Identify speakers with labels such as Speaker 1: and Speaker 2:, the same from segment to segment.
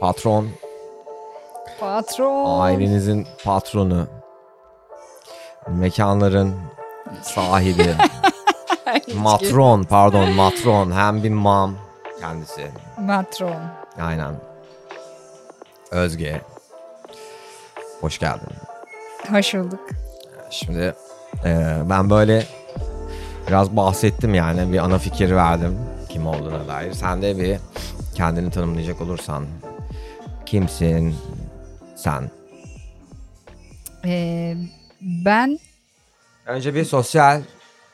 Speaker 1: patron,
Speaker 2: Patron.
Speaker 1: ailenizin patronu, mekanların sahibi, matron pardon matron hem bir mam kendisi.
Speaker 2: Matron.
Speaker 1: Aynen. Özge. Hoş geldin.
Speaker 2: Hoş bulduk.
Speaker 1: Şimdi e, ben böyle biraz bahsettim yani bir ana fikir verdim kim olduğuna dair. Sen de bir kendini tanımlayacak olursan kimsin sen?
Speaker 2: Ee, ben
Speaker 1: Önce bir sosyal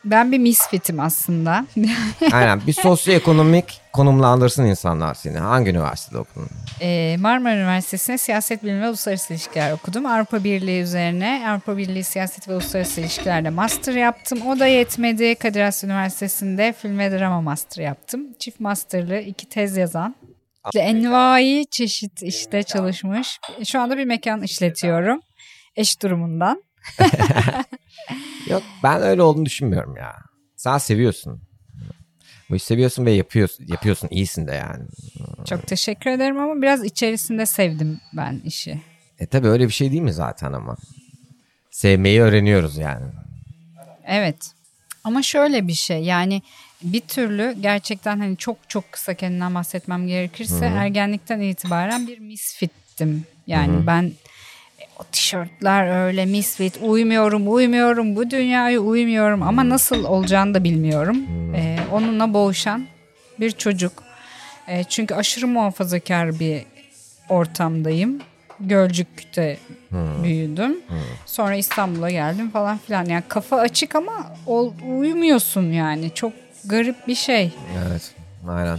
Speaker 2: ben bir misfitim aslında.
Speaker 1: aynen bir sosyoekonomik konumlandırsın insanlar seni. Hangi üniversitede okudun?
Speaker 2: Ee, Marmara Üniversitesi'nde siyaset bilimi ve uluslararası ilişkiler okudum. Avrupa Birliği üzerine Avrupa Birliği siyaset ve uluslararası ilişkilerde master yaptım. O da yetmedi. Kadir Has Üniversitesi'nde film ve drama master yaptım. Çift masterlı iki tez yazan. Envai çeşit işte çalışmış. Şu anda bir mekan işletiyorum. Eş durumundan.
Speaker 1: Yok ben öyle olduğunu düşünmüyorum ya. Sen seviyorsun. Bu işi seviyorsun ve yapıyorsun. Yapıyorsun iyisin de yani.
Speaker 2: Çok teşekkür ederim ama biraz içerisinde sevdim ben işi.
Speaker 1: E tabi öyle bir şey değil mi zaten ama. Sevmeyi öğreniyoruz yani.
Speaker 2: Evet. Ama şöyle bir şey yani bir türlü gerçekten hani çok çok kısa kendimden bahsetmem gerekirse ergenlikten itibaren bir misfittim. Yani ben e, o tişörtler öyle misfit uymuyorum uymuyorum bu dünyaya uymuyorum ama nasıl olacağını da bilmiyorum. E, onunla boğuşan bir çocuk. E, çünkü aşırı muhafazakar bir ortamdayım. Gölcük'te büyüdüm. Sonra İstanbul'a geldim falan filan. Yani kafa açık ama ol, uyumuyorsun yani. Çok garip bir şey.
Speaker 1: Evet aynen.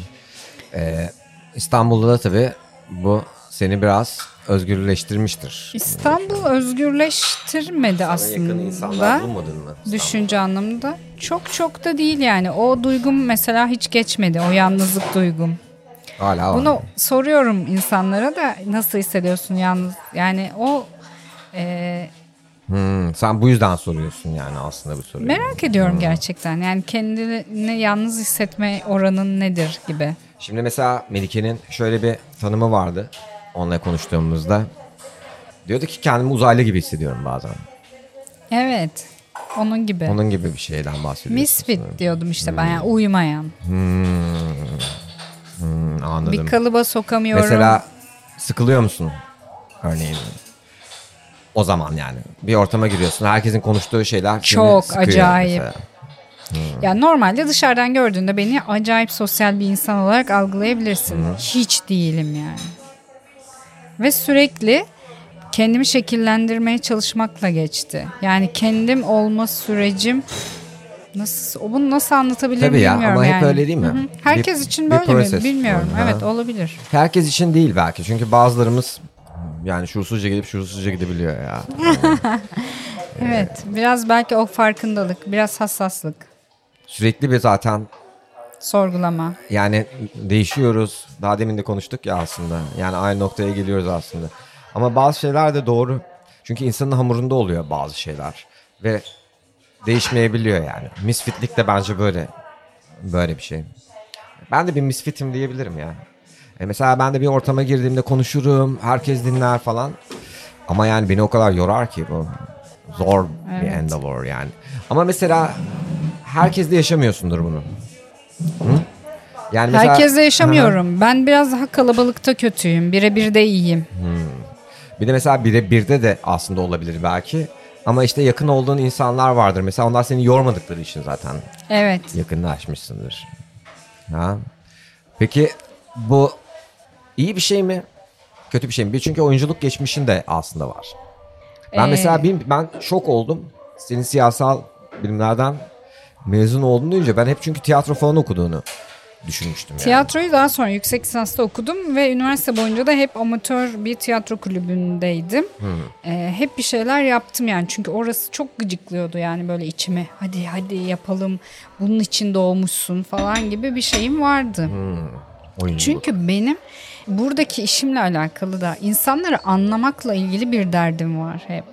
Speaker 1: Ee, İstanbul'da da tabii bu seni biraz özgürleştirmiştir.
Speaker 2: İstanbul özgürleştirmedi
Speaker 1: Yakın insanlar
Speaker 2: aslında.
Speaker 1: bulmadın mı?
Speaker 2: Düşünce anlamında. Çok çok da değil yani. O duygum mesela hiç geçmedi. O yalnızlık duygum.
Speaker 1: Hala var.
Speaker 2: Bunu soruyorum insanlara da nasıl hissediyorsun yalnız? Yani o e,
Speaker 1: Hmm, sen bu yüzden soruyorsun yani aslında bu soruyu.
Speaker 2: merak ediyorum gerçekten. Yani kendini yalnız hissetme oranın nedir gibi.
Speaker 1: Şimdi mesela Melike'nin şöyle bir tanımı vardı onunla konuştuğumuzda. Diyordu ki kendimi uzaylı gibi hissediyorum bazen.
Speaker 2: Evet. Onun gibi.
Speaker 1: Onun gibi bir şeyden bahsediyorsun.
Speaker 2: Misfit diyordum işte ben. Yani uyumayan.
Speaker 1: Hmm, anladım.
Speaker 2: Bir kalıba sokamıyorum.
Speaker 1: Mesela sıkılıyor musun? Örneğin. O zaman yani. Bir ortama giriyorsun. Herkesin konuştuğu şeyler seni
Speaker 2: Çok
Speaker 1: sıkıyor
Speaker 2: acayip.
Speaker 1: mesela.
Speaker 2: Ya normalde dışarıdan gördüğünde beni acayip sosyal bir insan olarak algılayabilirsin. Hiç değilim yani. Ve sürekli kendimi şekillendirmeye çalışmakla geçti. Yani kendim olma sürecim nasıl bunu nasıl anlatabilirim
Speaker 1: Tabii ya,
Speaker 2: bilmiyorum
Speaker 1: ama hep
Speaker 2: yani.
Speaker 1: öyle değil mi?
Speaker 2: Hı hı. Herkes
Speaker 1: Bir-
Speaker 2: için böyle mi bilmiyorum.
Speaker 1: Ha.
Speaker 2: Evet olabilir.
Speaker 1: Herkes için değil belki. Çünkü bazılarımız yani şuursuzca gidip şuursuzca gidebiliyor ya.
Speaker 2: Evet biraz belki o farkındalık, biraz hassaslık,
Speaker 1: Sürekli bir zaten
Speaker 2: sorgulama.
Speaker 1: yani değişiyoruz. Daha demin de konuştuk ya aslında. Yani aynı noktaya geliyoruz aslında. Ama bazı şeyler de doğru. Çünkü insanın hamurunda oluyor bazı şeyler. Ve değişmeyebiliyor yani. Misfitlik de bence böyle böyle bir şey. Ben de bir misfitim diyebilirim ya. E mesela ben de bir ortama girdiğimde konuşurum. Herkes dinler falan. Ama yani beni o kadar yorar ki bu. Zor bir
Speaker 2: Evet.
Speaker 1: endeavor yani. Ama mesela herkesle yaşamıyorsundur bunu. Hı? Yani mesela-
Speaker 2: Herkesle yaşamıyorum. Ben biraz daha kalabalıkta kötüyüm. Birebir de iyiyim.
Speaker 1: Bir de mesela bire birde de aslında olabilir belki. Ama işte yakın olduğun insanlar vardır. Mesela onlar seni yormadıkları için zaten
Speaker 2: Evet.
Speaker 1: yakınlaşmışsındır. Ha? Peki bu iyi bir şey mi? Kötü bir şey mi? Çünkü oyunculuk geçmişin de aslında var. Ben
Speaker 2: Ee,
Speaker 1: mesela bir, ben şok oldum. Senin siyasal bilimlerden mezun olduğunu duyunca ben hep çünkü tiyatro falan okuduğunu düşünmüştüm. Yani.
Speaker 2: Tiyatroyu daha sonra yüksek lisansta okudum ve üniversite boyunca da hep amatör bir tiyatro kulübündeydim. Ee, hep bir şeyler yaptım yani çünkü orası çok gıcıklıyordu yani böyle içime hadi hadi yapalım bunun için doğmuşsun falan gibi bir şeyim vardı.
Speaker 1: Oyunculuk.
Speaker 2: Çünkü benim buradaki işimle alakalı da insanları anlamakla ilgili bir derdim var hep.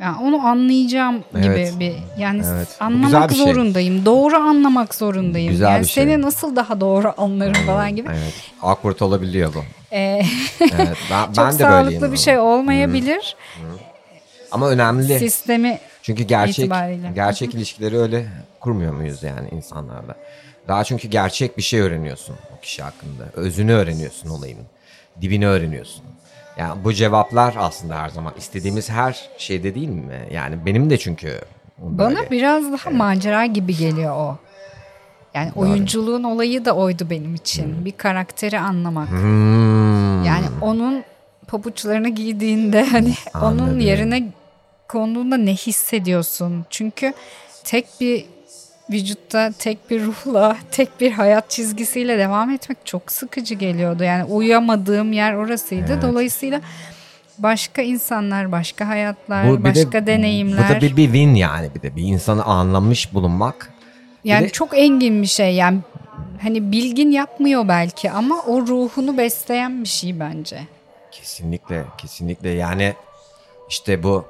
Speaker 2: Yani onu anlayacağım gibi
Speaker 1: Evet.
Speaker 2: bir yani
Speaker 1: Evet.
Speaker 2: Anlamak
Speaker 1: bir şey.
Speaker 2: zorundayım. Doğru anlamak zorundayım.
Speaker 1: Güzel
Speaker 2: yani
Speaker 1: şey.
Speaker 2: seni nasıl daha doğru anlarım falan gibi.
Speaker 1: Evet. Awkward olabiliyor bu.
Speaker 2: e,
Speaker 1: Evet, ben,
Speaker 2: çok
Speaker 1: ben de
Speaker 2: sağlıklı bir şey olmayabilir.
Speaker 1: Ama önemli.
Speaker 2: Sistemi
Speaker 1: Çünkü gerçek
Speaker 2: itibariyle.
Speaker 1: gerçek ilişkileri öyle kurmuyor muyuz yani insanlarla? Daha çünkü gerçek bir şey öğreniyorsun o kişi hakkında. Özünü öğreniyorsun olayın. Dibini öğreniyorsun. Yani bu cevaplar aslında her zaman istediğimiz her şeyde değil mi? Yani benim de çünkü
Speaker 2: Bana
Speaker 1: böyle.
Speaker 2: biraz daha macera gibi geliyor o. Yani oyunculuğun olayı da oydu benim için. Bir karakteri anlamak.
Speaker 1: Hmm.
Speaker 2: Yani onun pabuçlarını giydiğinde hani onun
Speaker 1: Anladım.
Speaker 2: yerine konduğunda ne hissediyorsun? Çünkü tek bir vücutta tek bir ruhla, tek bir hayat çizgisiyle devam etmek çok sıkıcı geliyordu. Yani uyamadığım yer orasıydı. Dolayısıyla başka insanlar, başka hayatlar,
Speaker 1: Bu bir de-
Speaker 2: başka deneyimler.
Speaker 1: Bu da bir, bir win yani bir de bir insanı anlamış bulunmak.
Speaker 2: Yani
Speaker 1: de-
Speaker 2: çok engin bir şey. Yani hani bilgin yapmıyor belki ama o ruhunu besleyen bir şey bence.
Speaker 1: Kesinlikle kesinlikle yani işte bu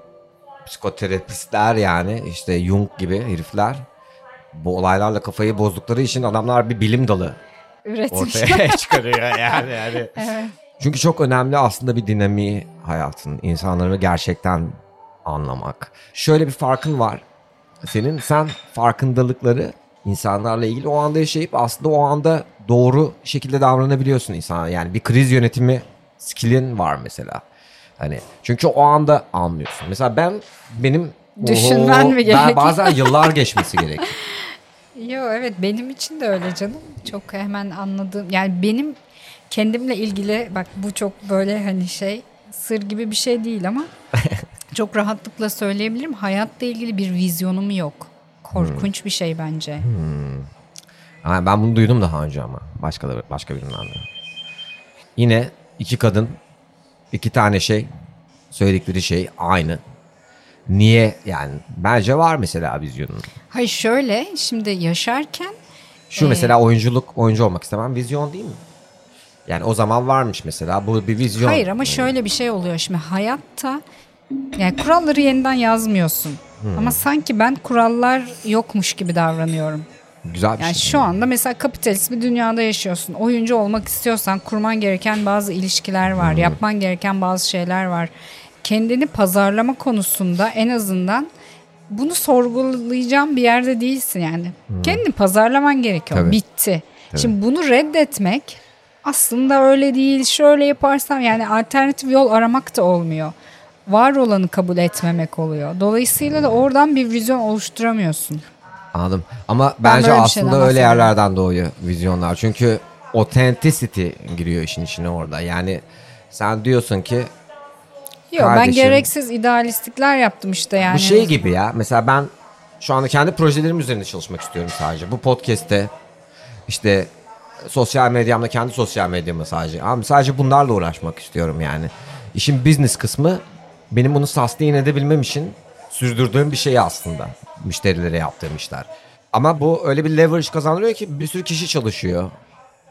Speaker 1: psikoterapistler yani işte Jung gibi herifler bu olaylarla kafayı bozdukları için adamlar bir bilim dalı
Speaker 2: Üretmiş.
Speaker 1: ortaya çıkarıyor yani. yani. Çünkü çok önemli aslında bir dinamiği hayatın. insanları gerçekten anlamak. Şöyle bir farkın var. Senin sen farkındalıkları insanlarla ilgili o anda yaşayıp aslında o anda doğru şekilde davranabiliyorsun insana. Yani bir kriz yönetimi skillin var mesela. Hani çünkü o anda anlıyorsun. Mesela ben benim
Speaker 2: Düşünmen mi
Speaker 1: ben
Speaker 2: gerekiyor?
Speaker 1: bazen yıllar geçmesi gerekiyor.
Speaker 2: Yo evet benim için de öyle canım. Çok hemen anladığım yani benim kendimle ilgili bak bu çok böyle hani şey sır gibi bir şey değil ama çok rahatlıkla söyleyebilirim. Hayatla ilgili bir vizyonum yok. Korkunç bir şey bence.
Speaker 1: Ha, ben bunu duydum daha önce ama başka başka birinden de. Yine iki kadın iki tane şey söyledikleri şey aynı. Niye yani bence var mesela vizyonun.
Speaker 2: Hayır şöyle şimdi yaşarken
Speaker 1: Şu mesela oyunculuk oyuncu olmak istemem vizyon değil mi? Yani o zaman varmış mesela bu bir vizyon.
Speaker 2: Hayır ama şöyle bir şey oluyor şimdi hayatta yani kuralları yeniden yazmıyorsun. Ama sanki ben kurallar yokmuş gibi davranıyorum.
Speaker 1: Güzel bir
Speaker 2: Yani
Speaker 1: şey.
Speaker 2: şu anda mesela kapitalist bir dünyada yaşıyorsun. Oyuncu olmak istiyorsan kurman gereken bazı ilişkiler var. Yapman gereken bazı şeyler var. Kendini pazarlama konusunda en azından bunu sorgulayacağım bir yerde değilsin yani. Kendini pazarlaman gerekiyor.
Speaker 1: Tabii.
Speaker 2: Bitti. Şimdi bunu reddetmek aslında öyle değil. Şöyle yaparsam yani alternatif yol aramak da olmuyor. Var olanı kabul etmemek oluyor. Dolayısıyla da oradan bir vizyon oluşturamıyorsun.
Speaker 1: Anladım. Ama
Speaker 2: Ben
Speaker 1: bence
Speaker 2: şeyden
Speaker 1: aslında öyle yerlerden doğuyor vizyonlar. Çünkü authenticity giriyor işin içine orada. Yani sen diyorsun ki
Speaker 2: Yok ben
Speaker 1: Kardeşim.
Speaker 2: gereksiz idealistlikler yaptım işte yani.
Speaker 1: Bu şey gibi ya. Mesela ben şu anda kendi projelerim üzerinde çalışmak istiyorum sadece. Bu podcast'te işte sosyal medyamda kendi sosyal medyamda sadece. Abi sadece bunlarla uğraşmak istiyorum yani. İşin business kısmı benim bunu sustain edebilmem için sürdürdüğüm bir şey aslında. Müşterilere yaptığım işler. Ama bu öyle bir leverage kazandırıyor ki bir sürü kişi çalışıyor.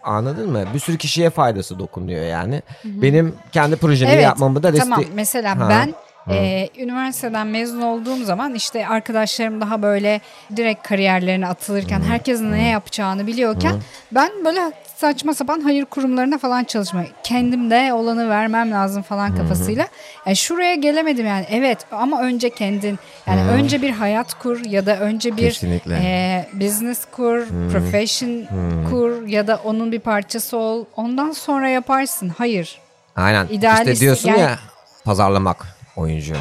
Speaker 1: Anladın mı? Bir sürü kişiye faydası dokunuyor yani. Benim kendi projemi
Speaker 2: Evet.
Speaker 1: yapmamı da
Speaker 2: tamam.
Speaker 1: destek...
Speaker 2: mesela
Speaker 1: Ha,
Speaker 2: ben e, üniversiteden mezun olduğum zaman işte arkadaşlarım daha böyle direkt kariyerlerine atılırken herkesin ne yapacağını biliyorken ben böyle saçma sapan hayır kurumlarına falan çalışmaya kendimde olanı vermem lazım falan kafasıyla. Yani şuraya gelemedim yani evet ama önce kendin yani önce bir hayat kur ya da önce bir
Speaker 1: Kesinlikle.
Speaker 2: e, business kur, profession kur ya da onun bir parçası ol. Ondan sonra yaparsın. Hayır.
Speaker 1: Aynen.
Speaker 2: İdealist,
Speaker 1: işte diyorsun
Speaker 2: yani-
Speaker 1: ya pazarlamak oyuncu.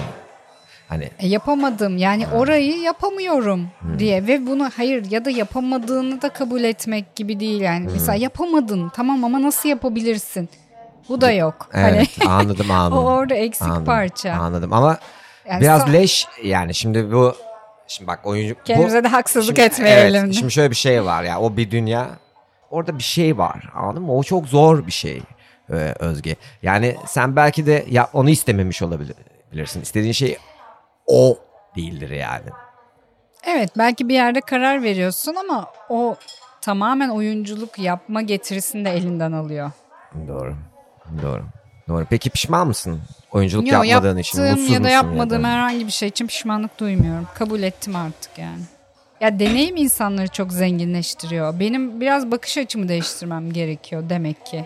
Speaker 1: Hani
Speaker 2: E, yapamadım yani orayı yapamıyorum diye ve bunu hayır ya da yapamadığını da kabul etmek gibi değil yani. Mesela yapamadın tamam ama nasıl yapabilirsin? Bu da yok.
Speaker 1: evet
Speaker 2: Hani
Speaker 1: anladım anladım.
Speaker 2: o orada eksik
Speaker 1: Anladım,
Speaker 2: parça.
Speaker 1: Anladım ama
Speaker 2: Yani
Speaker 1: biraz
Speaker 2: sa-
Speaker 1: leş yani şimdi bu şimdi bak oyuncu bu-
Speaker 2: Kendimize de haksızlık
Speaker 1: şimdi-
Speaker 2: etmeyelim.
Speaker 1: Evet, şimdi şöyle bir şey var ya o bir dünya orada bir şey var anladın mı? O çok zor bir şey e, Özge. Yani sen belki de ya onu istememiş olabilirsin. İstediğin şey o değildir yani.
Speaker 2: Evet belki bir yerde karar veriyorsun ama o tamamen oyunculuk yapma getirisini de elinden alıyor.
Speaker 1: Doğru. Doğru. Doğru. Peki pişman mısın? Oyunculuk
Speaker 2: Yo,
Speaker 1: yapmadığın için mutsuz
Speaker 2: ya da
Speaker 1: musun
Speaker 2: yapmadığım
Speaker 1: ya da?
Speaker 2: herhangi bir şey için pişmanlık duymuyorum. Kabul ettim artık yani. Ya deneyim insanları çok zenginleştiriyor. Benim biraz bakış açımı değiştirmem gerekiyor demek ki.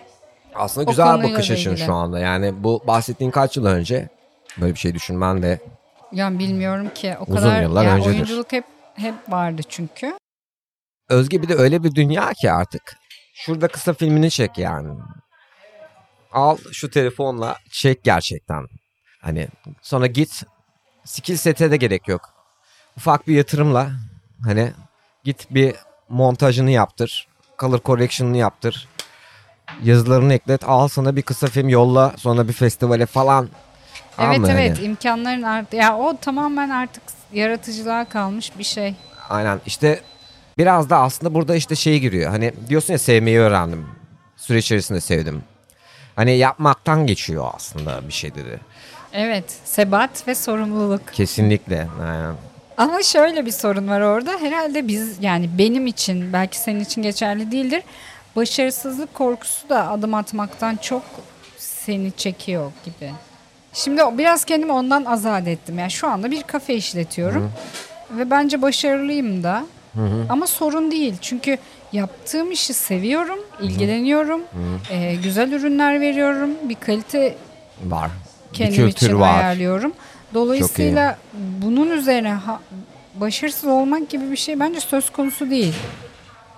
Speaker 1: Aslında
Speaker 2: O
Speaker 1: güzel bakış açın şu anda. Yani bu bahsettiğin kaç yıl önce böyle bir şey düşünmen de
Speaker 2: Yani bilmiyorum ki o
Speaker 1: Uzun
Speaker 2: kadar
Speaker 1: yıllar
Speaker 2: yani
Speaker 1: öncedir.
Speaker 2: oyunculuk hep hep vardı çünkü.
Speaker 1: Özge bir de öyle bir dünya ki artık. Şurada kısa filmini çek yani. Al şu telefonla çek gerçekten. Hani sonra git skill sete de gerek yok. Ufak bir yatırımla hani git bir montajını yaptır. Color correction'ını yaptır. Yazılarını eklet. Al sana bir kısa film yolla. Sonra bir festivale falan.
Speaker 2: Evet
Speaker 1: mı?
Speaker 2: evet
Speaker 1: Hani
Speaker 2: imkanların art ya o tamamen artık yaratıcılığa kalmış bir şey.
Speaker 1: Aynen işte biraz da aslında burada işte şey giriyor. Hani diyorsun ya sevmeyi öğrendim. Süre içerisinde sevdim. Hani yapmaktan geçiyor aslında bir şey dedi.
Speaker 2: Evet sebat ve sorumluluk.
Speaker 1: Kesinlikle. Aynen.
Speaker 2: Ama şöyle bir sorun var orada. Herhalde biz yani benim için belki senin için geçerli değildir. Başarısızlık korkusu da adım atmaktan çok seni çekiyor gibi. Şimdi biraz kendimi ondan azat ettim. Yani şu anda bir kafe işletiyorum. Ve bence başarılıyım da. Ama sorun değil. Çünkü yaptığım işi seviyorum, ilgileniyorum. Ee, güzel ürünler veriyorum. Bir kalite
Speaker 1: Var.
Speaker 2: kendim
Speaker 1: bir
Speaker 2: için
Speaker 1: var.
Speaker 2: ayarlıyorum. Dolayısıyla bunun üzerine ha- başarısız olmak gibi bir şey bence söz konusu değil.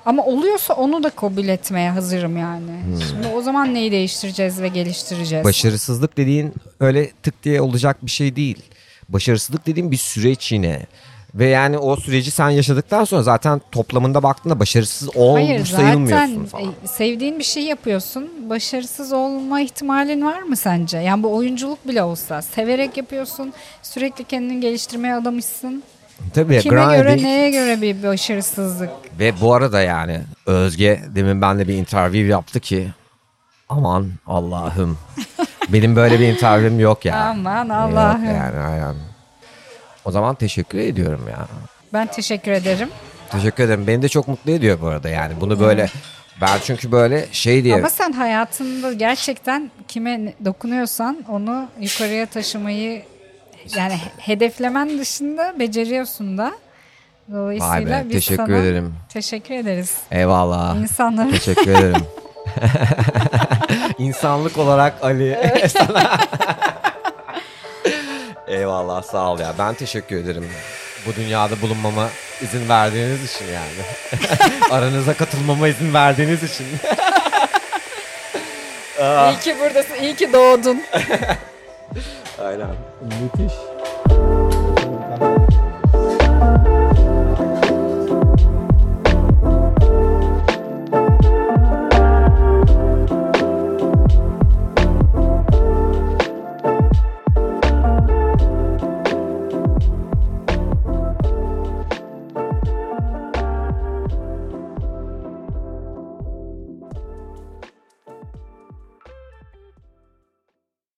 Speaker 2: Ama oluyorsa onu da kabul etmeye hazırım yani.
Speaker 1: Hmm.
Speaker 2: Şimdi o zaman neyi değiştireceğiz ve geliştireceğiz?
Speaker 1: Başarısızlık dediğin öyle tık diye olacak bir şey değil. Başarısızlık dediğin bir süreç yine. Ve yani o süreci sen yaşadıktan sonra zaten toplamında baktığında başarısız olmuş
Speaker 2: Hayır
Speaker 1: sayılmıyorsun
Speaker 2: zaten
Speaker 1: falan.
Speaker 2: e, sevdiğin bir şey yapıyorsun. Başarısız olma ihtimalin var mı sence? Yani bu oyunculuk bile olsa severek yapıyorsun. Sürekli kendini geliştirmeye adamışsın.
Speaker 1: Tabii
Speaker 2: Kime
Speaker 1: grinding.
Speaker 2: göre neye göre bir başarısızlık?
Speaker 1: Ve bu arada yani Özge demin benle bir interview yaptı ki aman Allah'ım. Benim böyle bir interview'm yok ya.
Speaker 2: Aman
Speaker 1: Yok
Speaker 2: Allah'ım.
Speaker 1: yani aynen. O zaman teşekkür ediyorum ya.
Speaker 2: Ben teşekkür ederim.
Speaker 1: Teşekkür ederim. Beni de çok mutlu ediyor bu arada yani. Bunu böyle ben çünkü böyle şey diye
Speaker 2: Ama sen hayatında gerçekten kime dokunuyorsan onu yukarıya taşımayı yani hedeflemen dışında beceriyorsun da. Dolayısıyla
Speaker 1: Vay be,
Speaker 2: biz
Speaker 1: teşekkür
Speaker 2: sana
Speaker 1: ederim.
Speaker 2: teşekkür ederiz.
Speaker 1: eyvallah.
Speaker 2: İnsanlara
Speaker 1: Teşekkür ederim. İnsanlık olarak Ali sana. Eyvallah sağ ol ya. Ben teşekkür ederim. Bu dünyada bulunmama izin verdiğiniz için yani. Aranıza katılmama izin verdiğiniz için.
Speaker 2: iyi ki buradasın, iyi ki doğdun.
Speaker 1: Aynen. Müthiş.